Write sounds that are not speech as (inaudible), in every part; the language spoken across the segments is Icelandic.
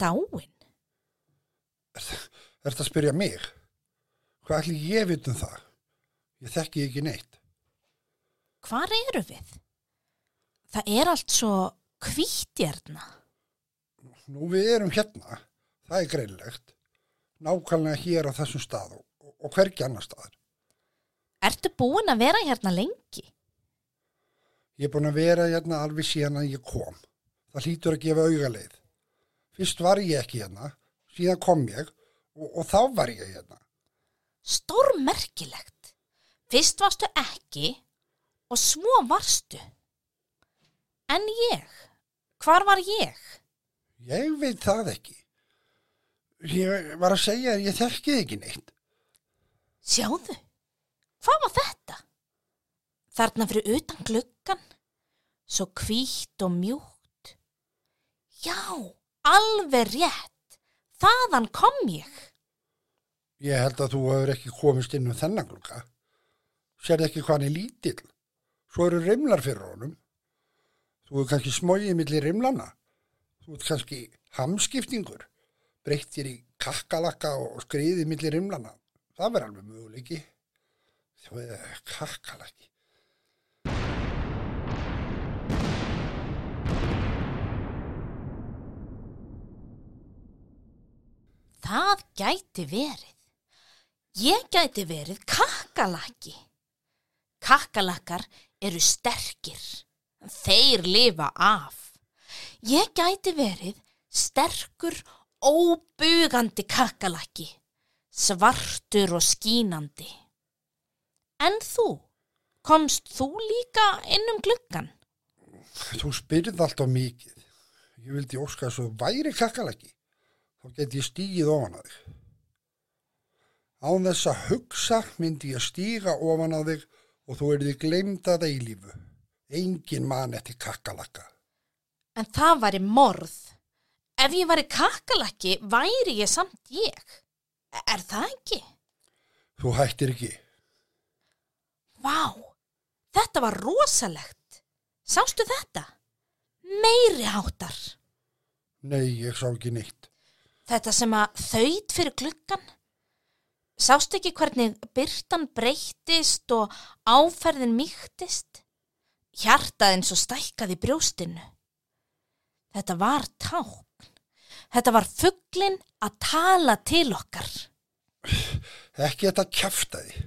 dáin? Er þetta að spyrja mig? Hvað ætli ég veit um það? Ég þekki ekki neitt. Hvar eru við? Það er allt svo kvítjarna. Nú við erum hérna, það er greinlegt, nákvæmlega hér á þessum stað og, og hvergi annar staðar. Ertu búin að vera hérna lengi? Ég er búin að vera hérna alveg síðan að ég kom. Það hlýtur að gefa augaleið. Fyrst var ég ekki hérna, síðan kom ég og, og þá var ég hérna. Stórmerkilegt. Fyrst varstu ekki og svo varstu. En ég? Hvar var ég? Ég veit það ekki. Ég var að segja að ég þekkið ekki neitt. Sjáðu, hvað var þetta? Þarna fyrir utan gluggan, svo hvítt og mjúkt. Já, alveg rétt, þaðan kom ég. Ég held að þú hefur ekki komist inn um þennan glugga. Sérð ekki hvað hann er lítill. Svo eru rimlar fyrir honum. Þú er kannski smóið millir rimlana. Þú ert kannski hamskiptingur. Breyttir í kakkalakka og skriðið millir rimlana. Það verður alveg möguleiki. Þú er kakkalakki. Það gæti verið. Ég gæti verið kakkalakki. Kakkalakkar eru sterkir. Þeir lifa af. Ég gæti verið sterkur, óbugandi kakkalakki. Svartur og skínandi. En þú? Komst þú líka inn um gluggan? Þú spyrð alltaf mikið. Ég vildi óska að svo væri kakkalakki. Þá geti ég stígið ofan að þig. Án þess að hugsa myndi ég stíga ofan að þig og þú erði glemd að eilífu. Engin mann eftir kakkalakka. En það væri morð. Ef ég væri kakkalakki, væri ég samt ég. Er það ekki? Þú hættir ekki. Vá, þetta var rosalegt. Sástu þetta? Meiri háttar. Nei, ég sá ekki neitt. Þetta sem að þauð fyrir gluggan. Sástu ekki hvernig byrtan breyttist og áferðin mýktist? Hjartaðin svo stækkaði brjóstinu. Þetta var tákn. Þetta var fugglin að tala til okkar. Ekki þetta kjaftaði.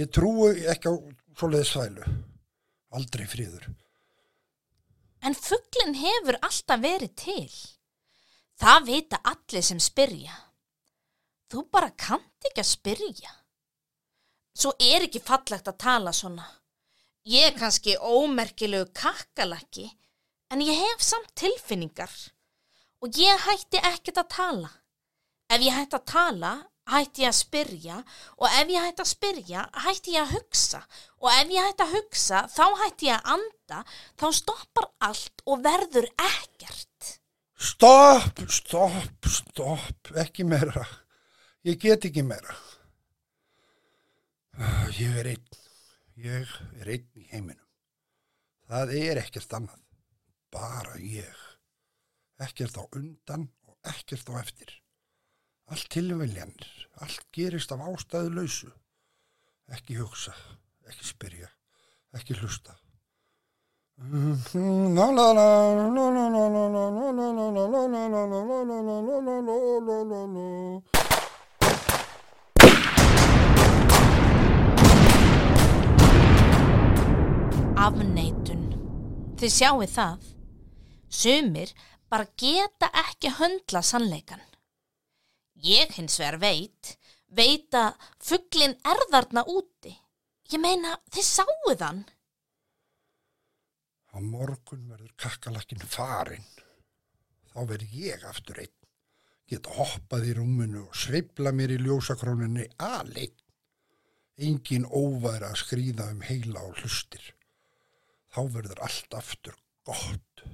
Ég trúi ekki á svoleiði svælu. Aldrei fríður. En fugglin hefur alltaf verið til. Það vita allir sem spyrja. Þú bara kannt ekki að spyrja. Svo er ekki fallegt að tala svona. Ég er kannski ómerkilegu kakkalakki, en ég hef samt tilfinningar. Og ég hætti ekkert að tala. Ef ég hætti að tala, hætti ég að spyrja og ef ég hætti að spyrja, hætti ég að hugsa og ef ég hætti að hugsa, þá hætti ég að anda, þá stoppar allt og verður ekkert. Stopp, stopp, stopp, ekki meira. Ég get ekki meira. Ah, Ég er einn. Ég er einn í heiminum. Það er ekkert annað. Bara ég. Ekkert á undan og ekkert á eftir. Allt tilviljanir. Allt gerist af ástæðu lausu. Ekki hugsa. Ekki spyrja. Ekki hlusta. Afneitun. Þið sjáu það. Sumir bara geta ekki höndla sannleikan. Ég hins vegar veit, veit að fugglin er þarna úti. Ég meina, þið sáu þann. Á morgun verður kakkalakkin farinn. Þá verð ég aftur einn. Geta hoppað í rúminu og sveifla mér í ljósakróninni aðleinn. Engin óværi að skrýða um heila og hlustir. Þá verður allt aftur gott.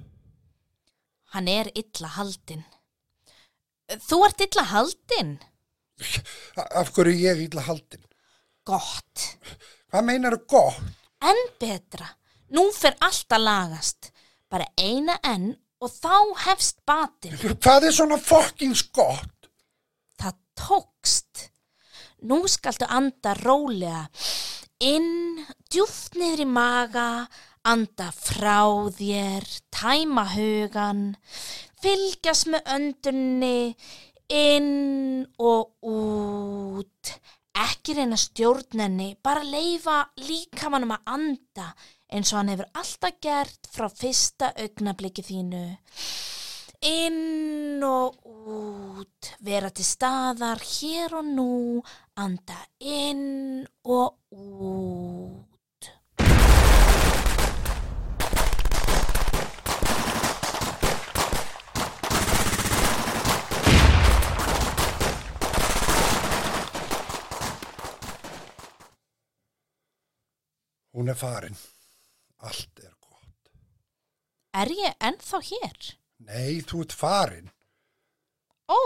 Hann er illa haldinn. Þú ert illa haldinn? (laughs) Af hverju er ég illa haldinn? Gott. Hvað meinar gott? En betra. Nú fer allt að lagast. Bara eina enn og þá hefst batinn. Hvað er svona fucking skott? Það tókst. Nú skaltu anda rólega inn, djúft niður í maga, anda frá þér, tæma hugan, fylgjast með öndunni, inn og út. Ekki reyna stjórnenni, bara leifa líkamannum að anda eins og hann hefur alltaf gert frá fyrsta augnabliki þínu. Inn og út, vera til staðar hér og nú, anda inn og út. Hún er farin. Allt er gott. Er ég ennþá hér? Nei, þú ert farin. Ó,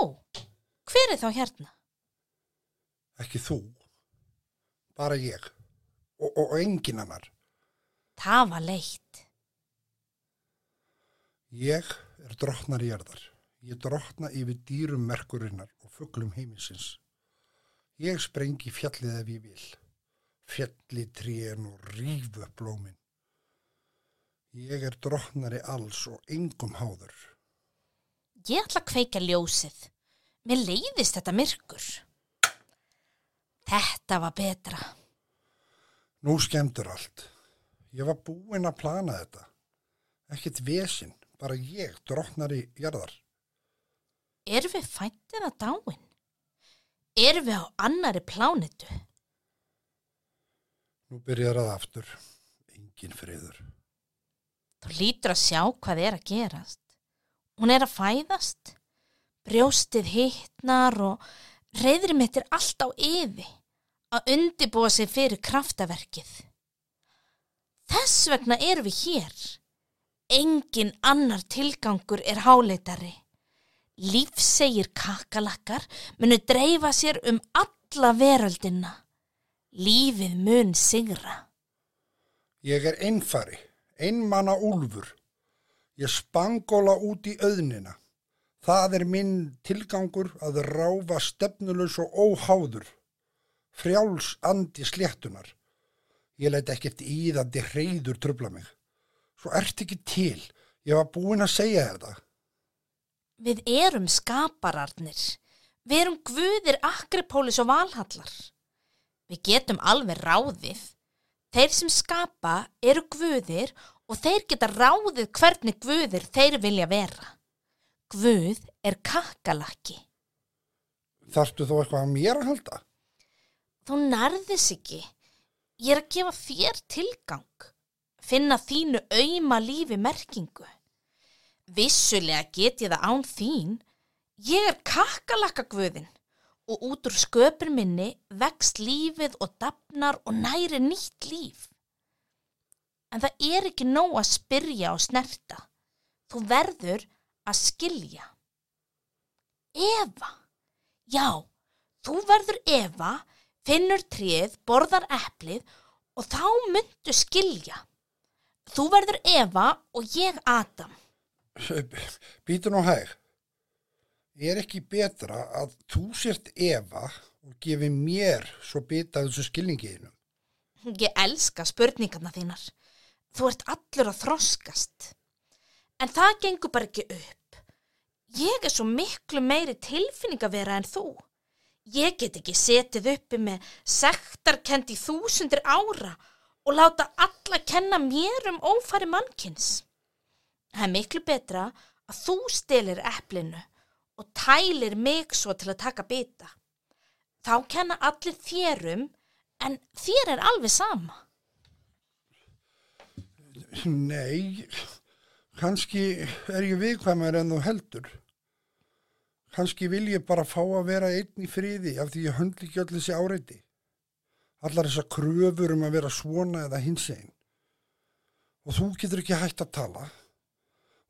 hver er þá hérna? Ekki þú. Bara ég. Og, og, og engin annar. Það var leitt. Ég er drottnar í jarðar. Ég drottna yfir dýrum merkurinnar og fugglum heimisins. Ég sprengi fjallið ef ég vil. Fjalli trén og rífu upp blómin. Ég er drottnari alls og engum háður. Ég ætla að kveika ljósið. Mér leiðist þetta myrkur. Þetta var betra. Nú skemmtur allt. Ég var búinn að plana þetta. Ekkert vesinn, bara ég, drottnari jarðar. Erum við fættir að dáin? Erum við á annari plánitu? Nú byrjar að aftur. Engin friður. Þú lítur að sjá hvað er að gerast. Hún er að fæðast. Brjóstið hittnar og reyðri mitt er allt á yfi að undibúa sig fyrir kraftaverkið. Þess vegna erum við hér. Engin annar tilgangur er háleitari. Lífsegir kakalakkar munu dreifa sér um alla veröldina. Lífið mun sigra. Ég er einfari, einmanna úlfur. Ég spangóla út í auðnina. Það er minn tilgangur að ráfa stefnulus og óháður. Frjáls andi sléttunar. Ég læt ekkert íðandi hreyður trubla mig. Svo ert ekki til. Ég var búinn að segja það. Við erum skapararnir. Við erum guðir Akripólis og Valhallar. Við getum alveg ráðið. Þeir sem skapa eru guðir og þeir geta ráðið hvernig guðir þeir vilja vera. Guð er kakalakki. Þarftu þó eitthvað að mér að halda? Þú nærðis ekki. Ég er að gefa þér tilgang. Finna þínu auðma lífi merkingu. Vissulega get ég það án þín. Ég er kakalakka guðin og út úr sköpur minni vext lífið og dapnar og næri nýtt líf. En það er ekki nóg að spyrja og snerta. Þú verður að skilja. Eva. Já, þú verður Eva, finnur tríð, borðar eplið og þá myndu skilja. Þú verður Eva og ég Adam. Býtu nú hæg. Er ekki betra að þú sért Eva og gefi mér svo bita þessu skilningiðinu? Ég elska spurningarna þínar. Þú ert allur að þroskast. En það gengur bara ekki upp. Ég er svo miklu meiri tilfinningavera en þú. Ég get ekki setið uppi með sektarkend í þúsundir ára og láta alla kenna mér um ófæri mannkins. Það er miklu betra að þú stilir eplinu og tælir mig svo til að taka bita. Þá kenna allir þérum en þér er alveg sama. Nei, kannski er ég viðkvæmar en þú heldur. Kannski vil ég bara fá að vera einn í friði af því ég höndli ekki öll þessi áreiti. Allar þessar kröfur um að vera svona eða hins einn. Og þú getur ekki hægt að tala.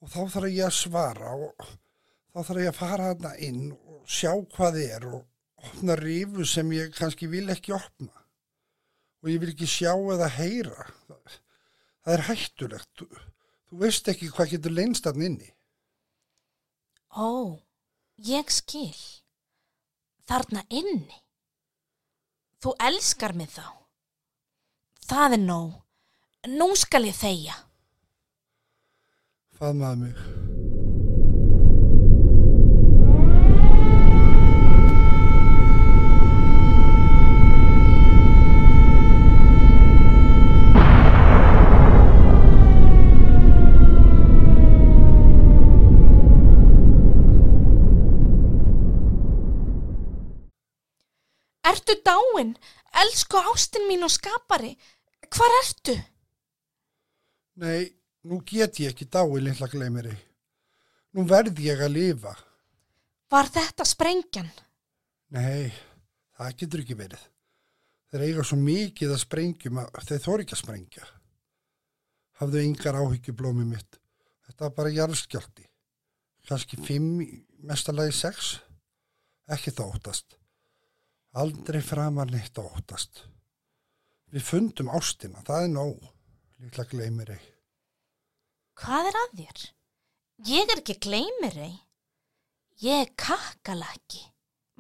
Og þá þarf ég að svara og þá þarf ég að fara þarna inn og sjá hvað þið er og opna rifu sem ég kannski vil ekki opna. Og ég vil ekki sjá eða heyra. Það er hættulegt. Þú, þú veist ekki hvað getur leinst þarna inni. Ó, ég skil. Þarna inni. Þú elskar mig þá. Það er nóg. Nú skal ég þeia. Faðmaðu mig. Ertu dáin? Elsku ástin mín og skapari. Hvar ertu? Nei, nú get ég ekki dái litla gleymiri. Nú verð ég að lifa. Var þetta sprengjan? Nei, það getur ekki verið. Þeir eiga svo mikið að sprengjum að þeir þóri ekki að sprengja. Hafðu yngar áhyggjublómi mitt. Þetta var bara jarðskjálti. Kanski fimm, mestalagi sex. Ekki það óttast. Aldrei framar neitt að óttast. Við fundum ástina, það er nóg. Lítla gleymir ei. Hvað er að þér? Ég er ekki gleymiri. Ég er kakkalaki.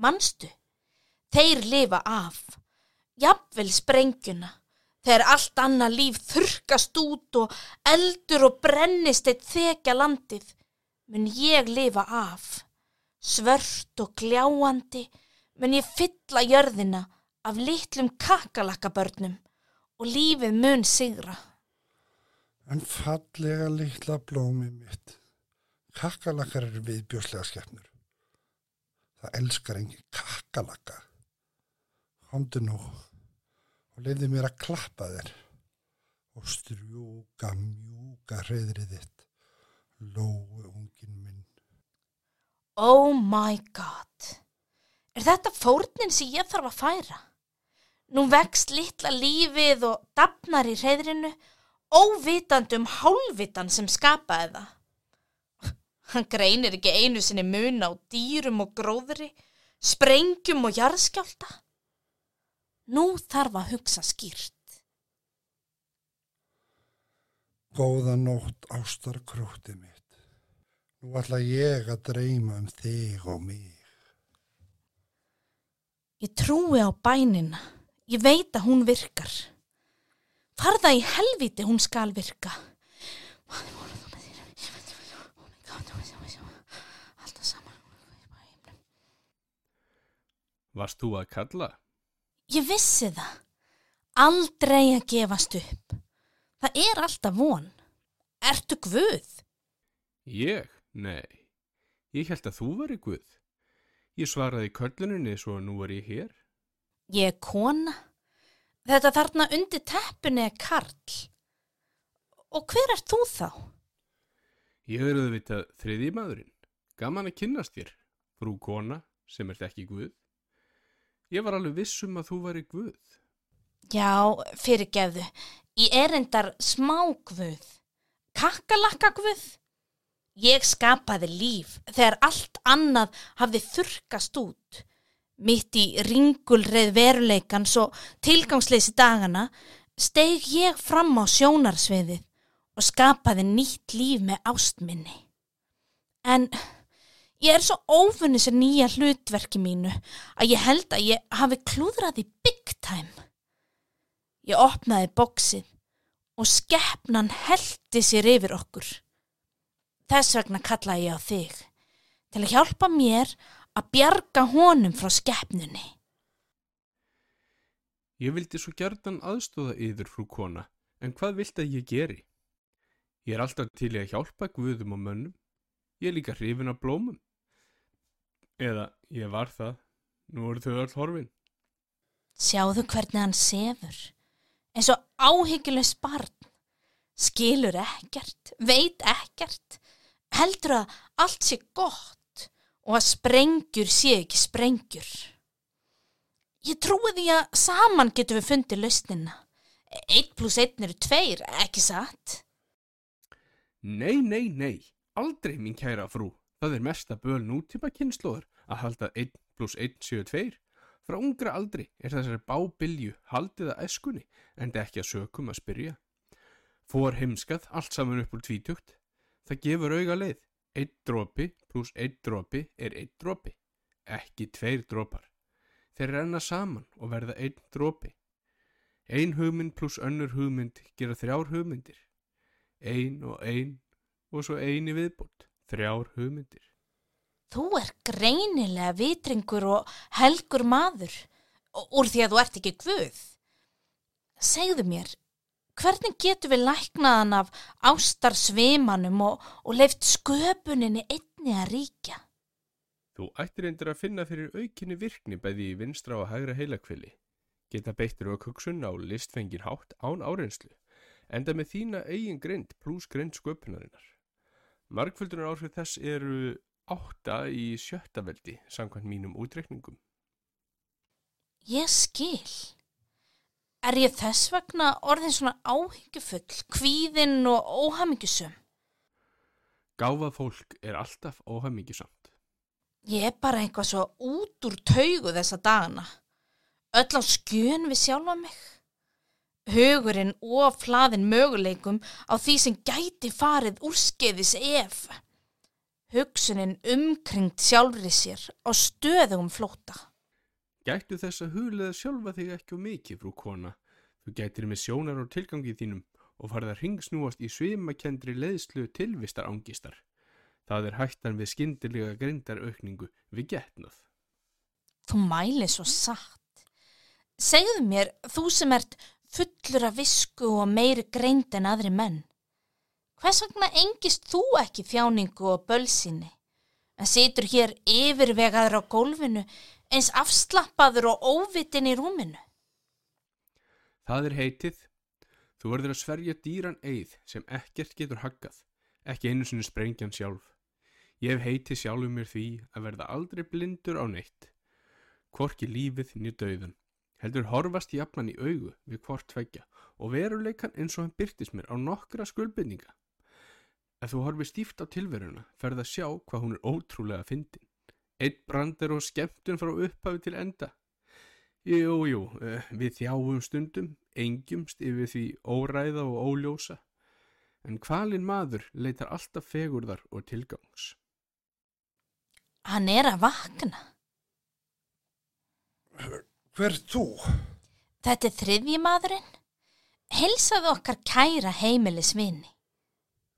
Manstu? Þeir lifa af. Jafnvel sprengjuna. Þegar allt annað líf þurkast út og eldur og brennist eitt þekja landið, mun ég lifa af. Svört og gljáandi mun ég fylla jörðina af litlum kakalakabörnum og lífið mun sigra. En fallega litla blómi mitt. Kakalakar eru viðbjóslega skefnur. Það elskar engin kakalaka. Komdu nú og leiði mér að klappa þér og strjúka mjúka hreðrið þitt. Lóu ungin minn. Oh my god. Er þetta fórnin sem ég þarf að færa? Nú vext litla lífið og dapnar í reyðrinu, óvitandi um hálfvitan sem skapaði það. Hann greinir ekki einu sinni mun á dýrum og gróðri, sprengjum og jarðskjálta. Nú þarf að hugsa skýrt. Góða nótt ástar krútið mitt. Nú ætla ég að dreyma um þig og mig. Ég trúi á bænina. Ég veit að hún virkar. Farða í helviti hún skal virka. Varst þú að kalla? Ég vissi það. Aldrei að gefast upp. Það er alltaf von. Ertu guð? Ég? Nei. Ég held að þú veri guð. Ég svaraði kölluninni svo nú er ég hér. Ég er kona. Þetta þarna undir teppinu er karl. Og hver er þú þá? Ég er auðvitað þriði maðurinn. Gaman að kynnast þér, frú kona sem ert ekki guð. Ég var alveg viss um að þú væri guð. Já, fyrirgefðu. Ég er endar smá guð. Kakkalakka guð. Ég skapaði líf þegar allt annað hafði þurkast út. Mitt í ringulreið veruleikans og tilgangsleysi dagana steig ég fram á sjónarsviðið og skapaði nýtt líf með ástminni. En ég er svo ófunni sem nýja hlutverki mínu að ég held að ég hafi klúðrað í big time. Ég opnaði bóksið og skeppnan heldi sér yfir okkur. Þess vegna kallaði ég á þig til að hjálpa mér að bjarga honum frá skeppnunni. Ég vildi svo gjarnan aðstóða yður, frú kona, en hvað vilt að ég geri? Ég er alltaf til að hjálpa guðum og mönnum. Ég er líka hrifin af blómum. Eða, ég var það. Nú eru þau öll horfin. Sjáðu hvernig hann sefur, eins og áhyggjulegu barn. Skilur ekkert, veit ekkert, heldur að allt sé gott og að sprengjur sé ekki sprengjur. Ég trúi því að saman getum við fundið lausnina. Eitt pluss einn eru tveir, ekki satt? Nei, nei, nei, aldrei mín kæra frú. Það er mesta böl nútíma kynnslóður að halda 1 pluss 1 séu 2. Frá ungra aldri er þessari bábilju haldið að eskunni en ekki að sökum að spyrja. Fór heimskað allt saman upp úr tvítugt. Það gefur auga leið Eitt dropi pluss eitt dropi er eitt dropi, ekki tveir dropar. Þeir renna saman og verða einn dropi. Ein hugmynd pluss önnur hugmynd gera þrjár hugmyndir. Ein og ein og svo eini viðbútt, þrjár hugmyndir. Þú er greinilega vitringur og helgur maður úr því að þú ert ekki guð. Segðu mér, hvernig getur við læknaðan af ástarsvimanum og, og leift sköpuninni einni að ríkja? Þú ættir eindir að finna fyrir aukinni virkni bæði í vinstra og hægra heilakvili. Geta beittur og kuksun á listfengin hátt án áreinslu, enda með þína eigin grind pluss grind sköpunarinnar. Markföldunar áhrif þess eru átta í sjötta veldi, samkvæmt mínum útreikningum. Ég skil. Er ég þess vegna orðin svona áhyggjufull, kvíðinn og óhamingjusum? Gáfað fólk er alltaf óhamingisamt. Ég er bara eitthvað svo út úr taugu þessa dagana. Öll á skjön við sjálfa mig. Hugurinn og flaðin möguleikum á því sem gæti farið úrskeiðis ef. Hugsunin umkringt sjálfri sér á stöðugum flóta. Gættu þess að huglega sjálfa þig ekki og mikið, frú kona. Þú gætir með sjónar og tilgangið þínum og farið að ringsnúast í svimakendri leðslu tilvistar ángistar. Það er hættan við skyndilega grindaraukningu við getnað. Þú mæli svo satt. Segðu mér, þú sem ert fullur af visku og meiri greind en aðri menn. Hvers vegna engist þú ekki þjáningu og bölsinni? En situr hér yfirvegaður á gólfinu eins afslappaður og óvitin í rúminu. Það er heitið. Þú verður að sverja dýran eið sem ekkert getur haggað, ekki einu sinni sprengjan sjálf. Ég hef heitið sjálfur mér því að verða aldrei blindur á neitt. Hvorki lífið niður döðan. Heldur horfast jafnan í augu við hvort tveggja og veruleikan eins og hann byrtist mér á nokkra skuldbindninga. Ef þú horfið stíft á tilveruna ferð að sjá hvað hún er ótrúlega fyndin. Eitt brandir og skemmtun frá upphafi til enda. Jú, jú, eh, við þjáum stundum, engjumst yfir því óræða og óljósa. En kvalin maður leitar alltaf fegurðar og tilgangs. Hann er að vakna. Hver þú? Þetta er þriðji maðurinn. Hilsaðu okkar kæra heimilisvinni.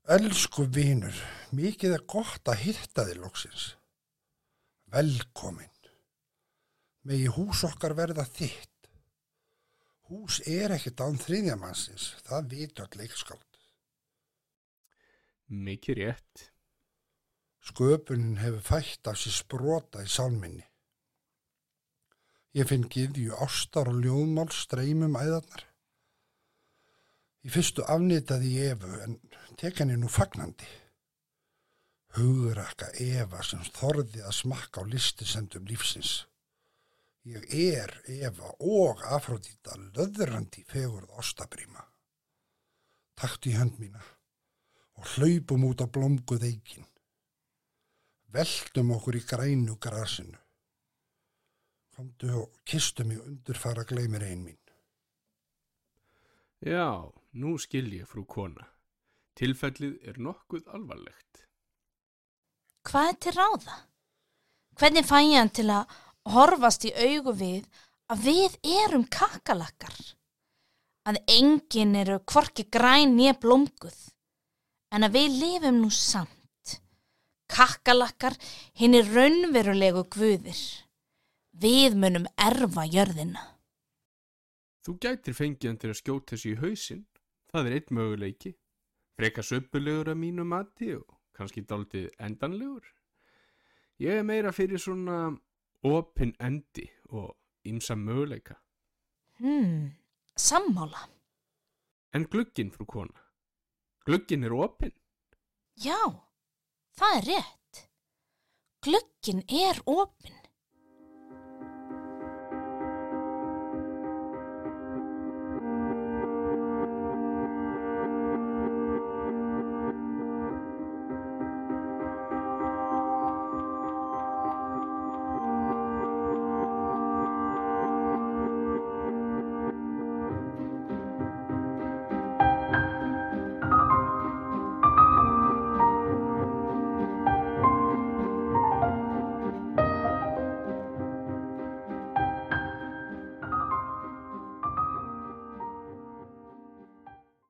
Elsku vinur, mikið er gott að hitta þig loksins. Velkomin. Megi hús okkar verða þitt. Hús er ekkert án þriðjamannsins, það vitu all leikskáld. Mikið rétt. Sköpunin hefur fætt af sér sprota í sálminni. Ég finn giðju ástar og ljóðmál streymum æðarnar. Í fyrstu afnitaði ég Efu en tek henni nú fagnandi. Hugrakka Eva sem þorði að smakka á listisendum lífsins. Ég er Eva og Afrodita löðrandi fegurð ástabrýma. Taktu í hönd mína og hlaupum út á blómguð eikin. Veltum okkur í grænu grasinu. Komdu og kistu mig undurfara gleymir ein mín. Já, nú skil ég frú kona. Tilfellið er nokkuð alvarlegt. Hvað er til ráða? Hvernig fæ ég hann til að horfast í augu við að við erum kakalakkar? Að enginn eru hvorki græn nýja blómguð, en að við lifum nú samt. Kakalakkar hinn er raunverulegu guðir. Við munum erfa jörðina. Þú gætir fengið hann til að skjóta þessu í hausinn. Það er eitt möguleiki. Freka söpulegur að mínu mati og kannski dálítið endanlegur. Ég er meira fyrir svona opin endi og ymsa möguleika. Hmm, sammála. En glugginn, frú kona. Glugginn er opin. Já, það er rétt. Glöggin er opin.